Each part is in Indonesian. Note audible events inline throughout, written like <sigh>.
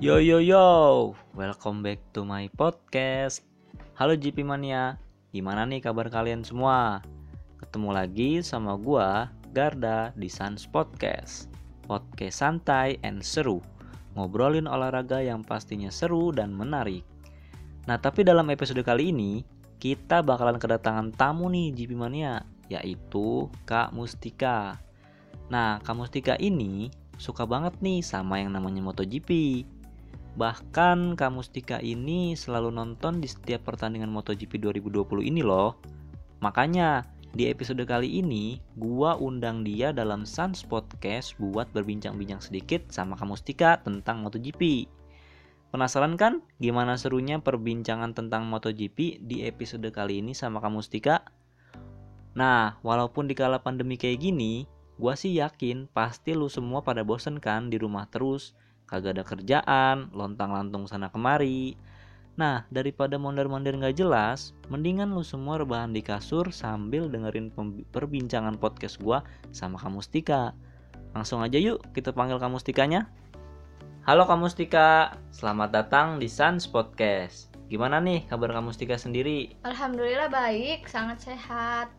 Yo yo yo, welcome back to my podcast. Halo GP Mania, gimana nih kabar kalian semua? Ketemu lagi sama gua Garda di Sans Podcast. Podcast santai and seru, ngobrolin olahraga yang pastinya seru dan menarik. Nah, tapi dalam episode kali ini kita bakalan kedatangan tamu nih GP Mania, yaitu Kak Mustika. Nah, Kak Mustika ini suka banget nih sama yang namanya MotoGP. Bahkan Kamustika ini selalu nonton di setiap pertandingan MotoGP 2020 ini loh. Makanya di episode kali ini gua undang dia dalam Sans Podcast buat berbincang-bincang sedikit sama Kamustika tentang MotoGP. Penasaran kan gimana serunya perbincangan tentang MotoGP di episode kali ini sama Kamustika? Nah, walaupun di kala pandemi kayak gini, gua sih yakin pasti lu semua pada bosen kan di rumah terus kagak ada kerjaan, lontang-lantung sana kemari. Nah, daripada mondar-mandir nggak jelas, mendingan lu semua rebahan di kasur sambil dengerin perbincangan podcast gua sama kamu Stika. Langsung aja yuk kita panggil kamu Stikanya. Halo kamu Stika, selamat datang di Sans Podcast. Gimana nih kabar kamu Stika sendiri? Alhamdulillah baik, sangat sehat.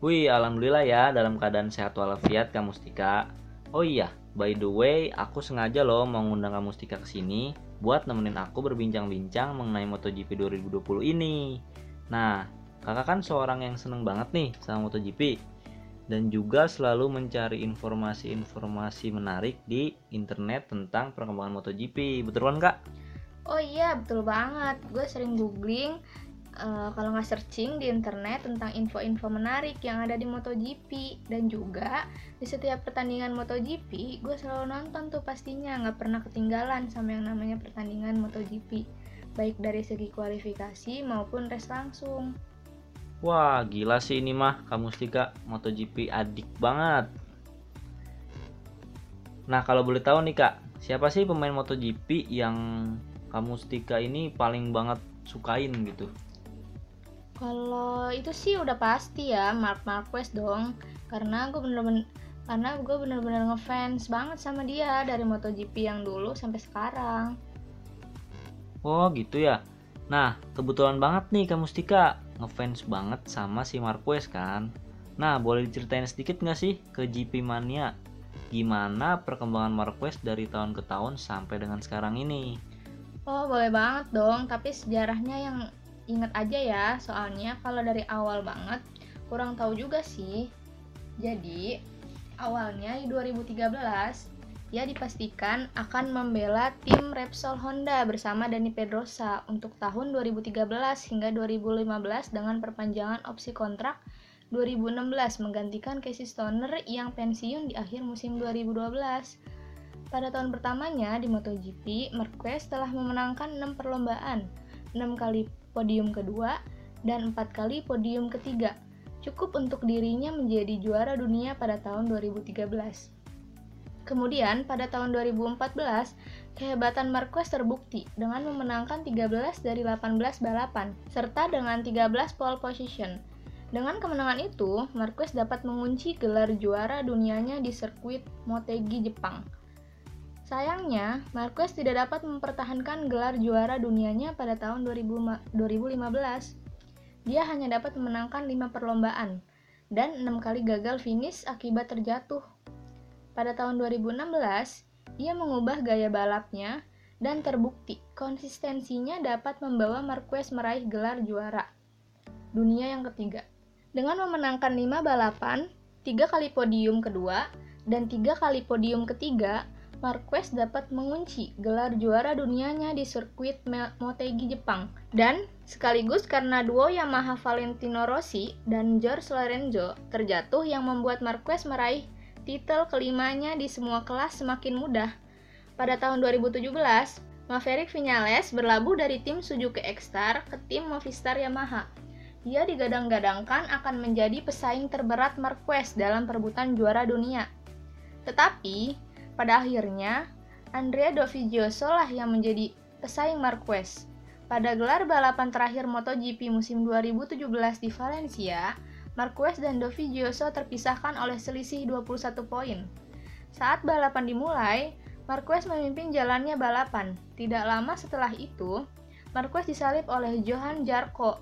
Wih, alhamdulillah ya dalam keadaan sehat walafiat kamu Stika. Oh iya, By the way, aku sengaja loh mau ngundang kamu Stika ke sini buat nemenin aku berbincang-bincang mengenai MotoGP 2020 ini. Nah, kakak kan seorang yang seneng banget nih sama MotoGP dan juga selalu mencari informasi-informasi menarik di internet tentang perkembangan MotoGP. Betul kan kak? Oh iya, betul banget. Gue sering googling uh, kalau nggak searching di internet tentang info-info menarik yang ada di MotoGP dan juga di setiap pertandingan MotoGP gue selalu nonton tuh pastinya nggak pernah ketinggalan sama yang namanya pertandingan MotoGP baik dari segi kualifikasi maupun race langsung. Wah gila sih ini mah kamu Stika MotoGP adik banget. Nah kalau boleh tahu nih kak siapa sih pemain MotoGP yang kamu Stika ini paling banget sukain gitu? Kalau itu sih udah pasti ya Mark Marquez dong karena gue bener-bener karena gue bener-bener ngefans banget sama dia dari MotoGP yang dulu sampai sekarang. Oh gitu ya. Nah kebetulan banget nih kamu Stika ngefans banget sama si Marquez kan. Nah boleh diceritain sedikit nggak sih ke GP Mania gimana perkembangan Marquez dari tahun ke tahun sampai dengan sekarang ini? Oh boleh banget dong, tapi sejarahnya yang ingat aja ya, soalnya kalau dari awal banget kurang tahu juga sih. Jadi, awalnya di 2013 ia dipastikan akan membela tim Repsol Honda bersama Dani Pedrosa untuk tahun 2013 hingga 2015 dengan perpanjangan opsi kontrak 2016 menggantikan Casey Stoner yang pensiun di akhir musim 2012. Pada tahun pertamanya di MotoGP, Marquez telah memenangkan 6 perlombaan, 6 kali podium kedua, dan empat kali podium ketiga, cukup untuk dirinya menjadi juara dunia pada tahun 2013. Kemudian, pada tahun 2014, kehebatan Marquez terbukti dengan memenangkan 13 dari 18 balapan, serta dengan 13 pole position. Dengan kemenangan itu, Marquez dapat mengunci gelar juara dunianya di sirkuit Motegi Jepang. Sayangnya, Marquez tidak dapat mempertahankan gelar juara dunianya pada tahun 2015. Dia hanya dapat memenangkan 5 perlombaan dan 6 kali gagal finish akibat terjatuh. Pada tahun 2016, ia mengubah gaya balapnya dan terbukti konsistensinya dapat membawa Marquez meraih gelar juara dunia yang ketiga. Dengan memenangkan 5 balapan, 3 kali podium kedua, dan 3 kali podium ketiga, Marquez dapat mengunci gelar juara dunianya di sirkuit Motegi Jepang. Dan sekaligus karena duo Yamaha Valentino Rossi dan George Lorenzo terjatuh yang membuat Marquez meraih titel kelimanya di semua kelas semakin mudah. Pada tahun 2017, Maverick Vinales berlabuh dari tim Suzuki X-Star ke tim Movistar Yamaha. Dia digadang-gadangkan akan menjadi pesaing terberat Marquez dalam perebutan juara dunia. Tetapi, pada akhirnya, Andrea Dovizioso lah yang menjadi pesaing Marquez. Pada gelar balapan terakhir MotoGP musim 2017 di Valencia, Marquez dan Dovizioso terpisahkan oleh selisih 21 poin. Saat balapan dimulai, Marquez memimpin jalannya balapan. Tidak lama setelah itu, Marquez disalip oleh Johan Jarko.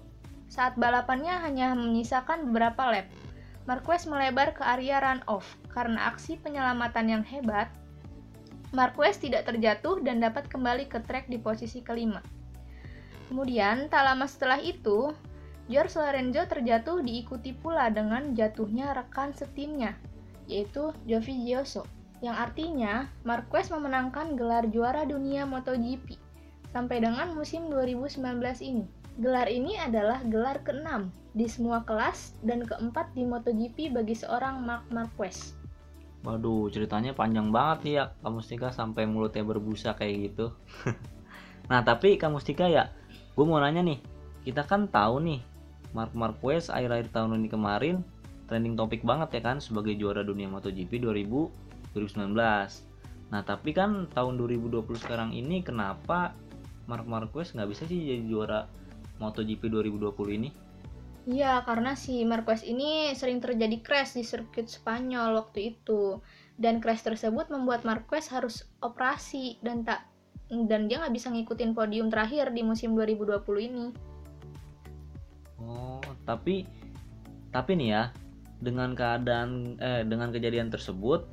Saat balapannya hanya menyisakan beberapa lap, Marquez melebar ke area run-off. Karena aksi penyelamatan yang hebat, Marquez tidak terjatuh dan dapat kembali ke trek di posisi kelima. Kemudian, tak lama setelah itu, George Lorenzo terjatuh diikuti pula dengan jatuhnya rekan setimnya, yaitu Gioso yang artinya Marquez memenangkan gelar juara dunia MotoGP sampai dengan musim 2019 ini. Gelar ini adalah gelar ke-6 di semua kelas dan keempat di MotoGP bagi seorang Mark Marquez. Waduh, ceritanya panjang banget nih ya, Kamu Mustika sampai mulutnya berbusa kayak gitu. <laughs> nah, tapi Kamu Mustika ya, gue mau nanya nih, kita kan tahu nih, Mark Marquez akhir-akhir tahun ini kemarin trending topik banget ya kan sebagai juara dunia MotoGP 2000 2019 nah tapi kan tahun 2020 sekarang ini kenapa Mark Marquez nggak bisa sih jadi juara MotoGP 2020 ini Iya, karena si Marquez ini sering terjadi crash di sirkuit Spanyol waktu itu. Dan crash tersebut membuat Marquez harus operasi dan tak dan dia nggak bisa ngikutin podium terakhir di musim 2020 ini. Oh, tapi tapi nih ya, dengan keadaan eh dengan kejadian tersebut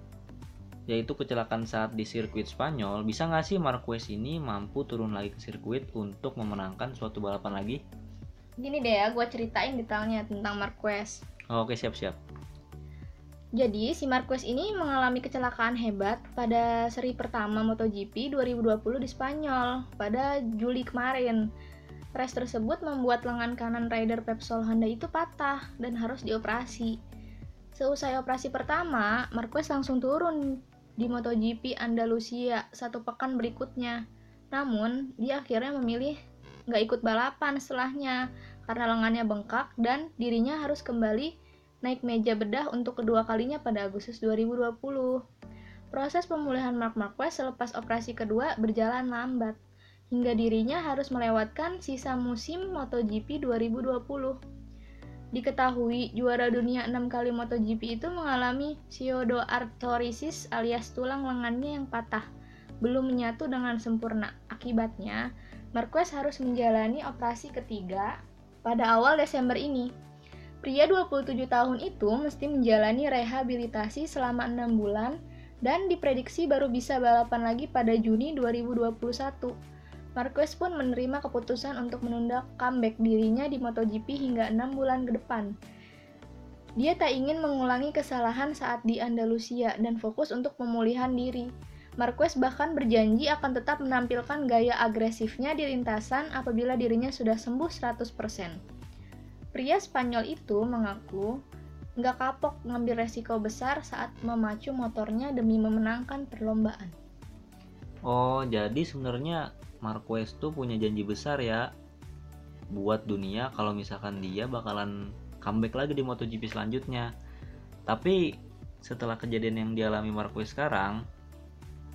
yaitu kecelakaan saat di sirkuit Spanyol, bisa nggak sih Marquez ini mampu turun lagi ke sirkuit untuk memenangkan suatu balapan lagi? Gini deh ya, gue ceritain detailnya tentang Marquez. Oh, Oke, siap-siap. Jadi, si Marquez ini mengalami kecelakaan hebat pada seri pertama MotoGP 2020 di Spanyol pada Juli kemarin. Race tersebut membuat lengan kanan rider Pepsol Honda itu patah dan harus dioperasi. Seusai operasi pertama, Marquez langsung turun di MotoGP Andalusia satu pekan berikutnya. Namun, dia akhirnya memilih nggak ikut balapan setelahnya karena lengannya bengkak dan dirinya harus kembali naik meja bedah untuk kedua kalinya pada Agustus 2020. Proses pemulihan Mark Marquez selepas operasi kedua berjalan lambat, hingga dirinya harus melewatkan sisa musim MotoGP 2020. Diketahui juara dunia 6 kali MotoGP itu mengalami pseudoarthritis alias tulang lengannya yang patah, belum menyatu dengan sempurna. Akibatnya, Marquez harus menjalani operasi ketiga pada awal Desember ini. Pria 27 tahun itu mesti menjalani rehabilitasi selama 6 bulan dan diprediksi baru bisa balapan lagi pada Juni 2021. Marquez pun menerima keputusan untuk menunda comeback dirinya di MotoGP hingga enam bulan ke depan. Dia tak ingin mengulangi kesalahan saat di Andalusia dan fokus untuk pemulihan diri. Marquez bahkan berjanji akan tetap menampilkan gaya agresifnya di lintasan apabila dirinya sudah sembuh 100%. Pria Spanyol itu mengaku nggak kapok ngambil resiko besar saat memacu motornya demi memenangkan perlombaan. Oh, jadi sebenarnya Marquez tuh punya janji besar ya buat dunia kalau misalkan dia bakalan comeback lagi di MotoGP selanjutnya. Tapi setelah kejadian yang dialami Marquez sekarang,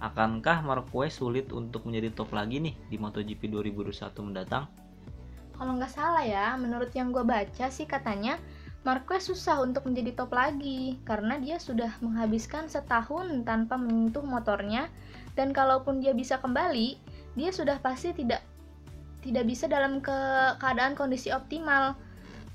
akankah Marquez sulit untuk menjadi top lagi nih di MotoGP 2021 mendatang? Kalau nggak salah ya, menurut yang gue baca sih katanya Marquez susah untuk menjadi top lagi karena dia sudah menghabiskan setahun tanpa menyentuh motornya dan kalaupun dia bisa kembali, dia sudah pasti tidak tidak bisa dalam ke keadaan kondisi optimal.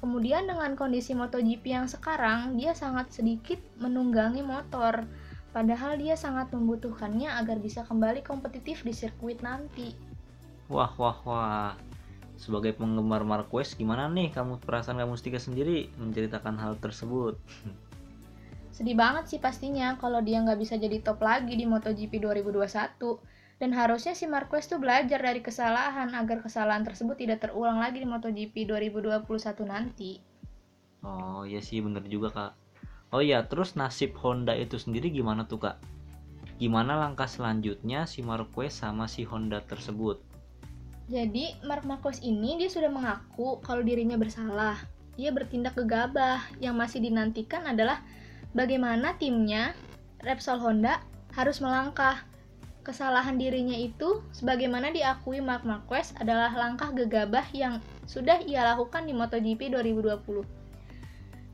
Kemudian dengan kondisi MotoGP yang sekarang, dia sangat sedikit menunggangi motor. Padahal dia sangat membutuhkannya agar bisa kembali kompetitif di sirkuit nanti. Wah, wah, wah. Sebagai penggemar Marquez, gimana nih kamu perasaan kamu Stika sendiri menceritakan hal tersebut? <laughs> Sedih banget sih pastinya kalau dia nggak bisa jadi top lagi di MotoGP 2021 dan harusnya si Marquez tuh belajar dari kesalahan agar kesalahan tersebut tidak terulang lagi di MotoGP 2021 nanti. Oh iya sih bener juga kak. Oh iya terus nasib Honda itu sendiri gimana tuh kak? Gimana langkah selanjutnya si Marquez sama si Honda tersebut? Jadi Mark Marquez ini dia sudah mengaku kalau dirinya bersalah. Dia bertindak gegabah. Yang masih dinantikan adalah bagaimana timnya Repsol Honda harus melangkah kesalahan dirinya itu, sebagaimana diakui Mark Marquez, adalah langkah gegabah yang sudah ia lakukan di MotoGP 2020.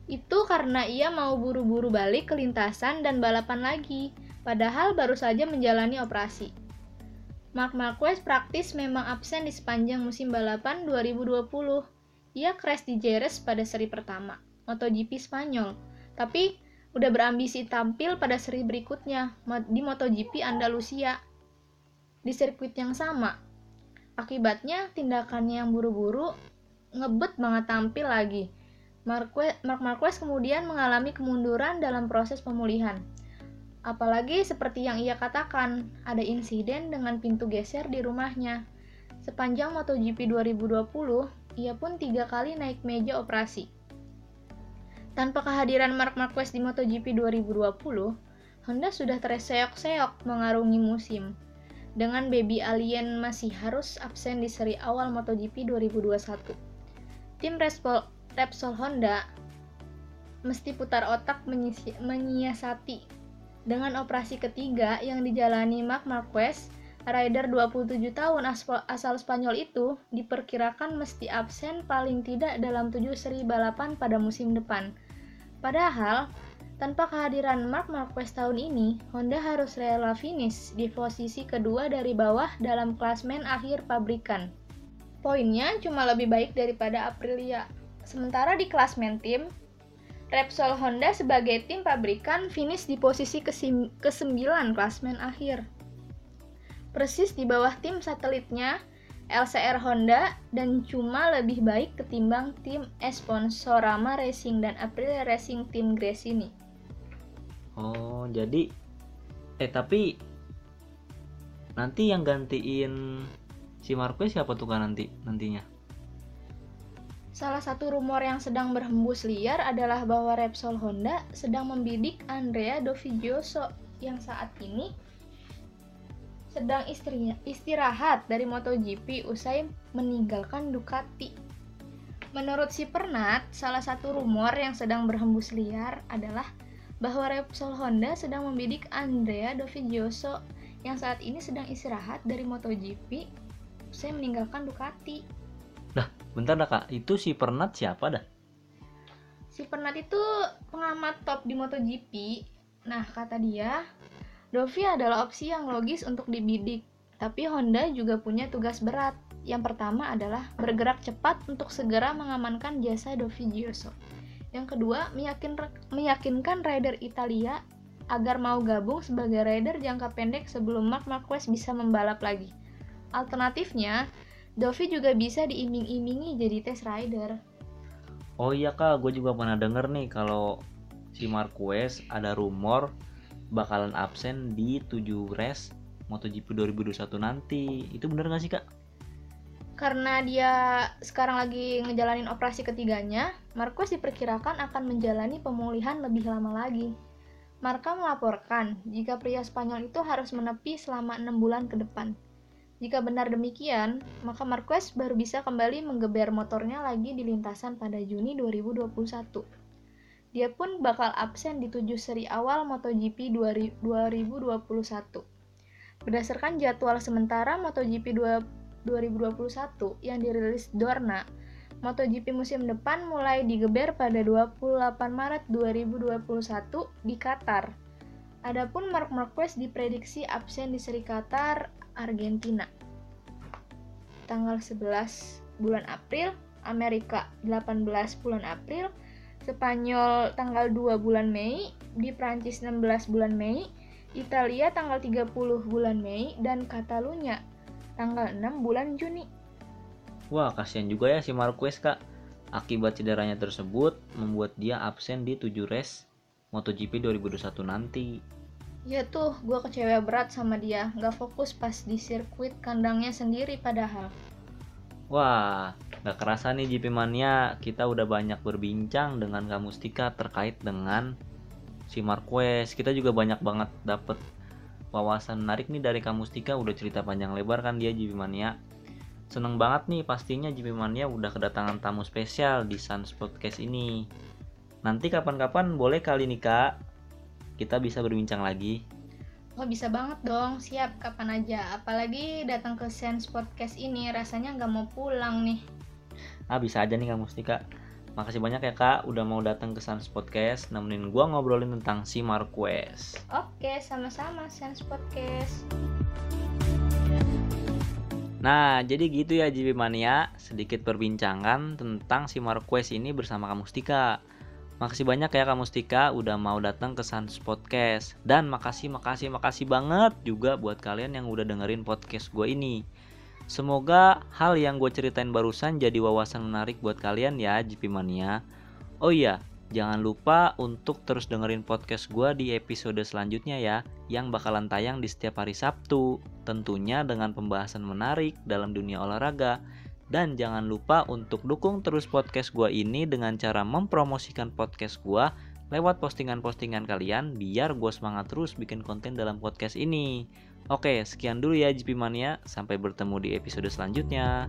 Itu karena ia mau buru-buru balik ke lintasan dan balapan lagi. padahal baru saja menjalani operasi. Mark Marquez praktis memang absen di sepanjang musim balapan 2020. Ia crash di Jerez pada seri pertama, MotoGP Spanyol. Tapi udah berambisi tampil pada seri berikutnya di MotoGP Andalusia. Di sirkuit yang sama. Akibatnya tindakannya yang buru-buru ngebet banget tampil lagi. Mark Marquez kemudian mengalami kemunduran dalam proses pemulihan. Apalagi seperti yang ia katakan, ada insiden dengan pintu geser di rumahnya. Sepanjang MotoGP 2020, ia pun tiga kali naik meja operasi. Tanpa kehadiran Mark Marquez di MotoGP 2020, Honda sudah terseok-seok mengarungi musim. Dengan Baby Alien masih harus absen di seri awal MotoGP 2021. Tim Repsol Honda mesti putar otak menyiasati dengan operasi ketiga yang dijalani Marc Marquez, rider 27 tahun asal Spanyol itu diperkirakan mesti absen paling tidak dalam 7 seri balapan pada musim depan. Padahal, tanpa kehadiran Marc Marquez tahun ini, Honda harus rela finish di posisi kedua dari bawah dalam klasmen akhir pabrikan. Poinnya cuma lebih baik daripada Aprilia. Sementara di klasmen tim, Repsol Honda sebagai tim pabrikan finish di posisi ke-9 klasmen akhir. Persis di bawah tim satelitnya, LCR Honda dan cuma lebih baik ketimbang tim Esponsorama Racing dan Aprilia Racing Team Grace ini. Oh, jadi eh tapi nanti yang gantiin si Marquez siapa tuh kan nanti nantinya? Salah satu rumor yang sedang berhembus liar adalah bahwa Repsol Honda sedang membidik Andrea Dovizioso yang saat ini sedang istirahat dari MotoGP usai meninggalkan Ducati. Menurut si Pernat, salah satu rumor yang sedang berhembus liar adalah bahwa Repsol Honda sedang membidik Andrea Dovizioso yang saat ini sedang istirahat dari MotoGP usai meninggalkan Ducati. Dah, bentar dah kak, itu si Pernat siapa dah? Si Pernat itu pengamat top di MotoGP. Nah, kata dia, Dovi adalah opsi yang logis untuk dibidik. Tapi Honda juga punya tugas berat. Yang pertama adalah bergerak cepat untuk segera mengamankan jasa Dovi Gioso. Yang kedua, meyakin, meyakinkan rider Italia agar mau gabung sebagai rider jangka pendek sebelum Mark Marquez bisa membalap lagi. Alternatifnya, Dovi juga bisa diiming-imingi jadi test rider. Oh iya kak, gue juga pernah denger nih kalau si Marquez ada rumor bakalan absen di 7 race MotoGP 2021 nanti. Itu bener gak sih kak? Karena dia sekarang lagi ngejalanin operasi ketiganya, Marquez diperkirakan akan menjalani pemulihan lebih lama lagi. Marka melaporkan jika pria Spanyol itu harus menepi selama 6 bulan ke depan. Jika benar demikian, maka Marquez baru bisa kembali menggeber motornya lagi di lintasan pada Juni 2021. Dia pun bakal absen di tujuh seri awal MotoGP 2021. Berdasarkan jadwal sementara MotoGP 2021 yang dirilis Dorna, MotoGP musim depan mulai digeber pada 28 Maret 2021 di Qatar. Adapun Mark Marquez diprediksi absen di seri Qatar Argentina. Tanggal 11 bulan April, Amerika 18 bulan April, Spanyol tanggal 2 bulan Mei, di Prancis 16 bulan Mei, Italia tanggal 30 bulan Mei, dan Catalunya tanggal 6 bulan Juni. Wah, kasihan juga ya si Marquez, Kak. Akibat cederanya tersebut membuat dia absen di 7 race MotoGP 2021 nanti. Ya tuh, gue kecewa berat sama dia. Gak fokus pas di sirkuit kandangnya sendiri padahal. Wah, gak kerasa nih GP Mania, kita udah banyak berbincang dengan Kamu Stika terkait dengan si Marquez. Kita juga banyak banget dapet wawasan menarik nih dari Kamu Stika, udah cerita panjang lebar kan dia GP Mania. Seneng banget nih pastinya GP Mania udah kedatangan tamu spesial di Suns Podcast ini. Nanti kapan-kapan boleh kali nih kak kita bisa berbincang lagi. Oh bisa banget dong, siap kapan aja. Apalagi datang ke Sense Podcast ini rasanya nggak mau pulang nih. Ah bisa aja nih kamu Mustika. Makasih banyak ya kak udah mau datang ke Sans Podcast nemenin gua ngobrolin tentang si Marquez. Oke, sama-sama Sans Podcast. Nah, jadi gitu ya JP Mania, sedikit perbincangan tentang si Marquez ini bersama Kamu Mustika. Makasih banyak ya Kamu Mustika udah mau datang ke Sans Podcast. Dan makasih, makasih, makasih banget juga buat kalian yang udah dengerin podcast gue ini. Semoga hal yang gue ceritain barusan jadi wawasan menarik buat kalian ya JP Mania. Oh iya, Jangan lupa untuk terus dengerin podcast gue di episode selanjutnya ya, yang bakalan tayang di setiap hari Sabtu, tentunya dengan pembahasan menarik dalam dunia olahraga. Dan jangan lupa untuk dukung terus podcast gue ini dengan cara mempromosikan podcast gue lewat postingan-postingan kalian biar gue semangat terus bikin konten dalam podcast ini. Oke, sekian dulu ya GP Mania, sampai bertemu di episode selanjutnya.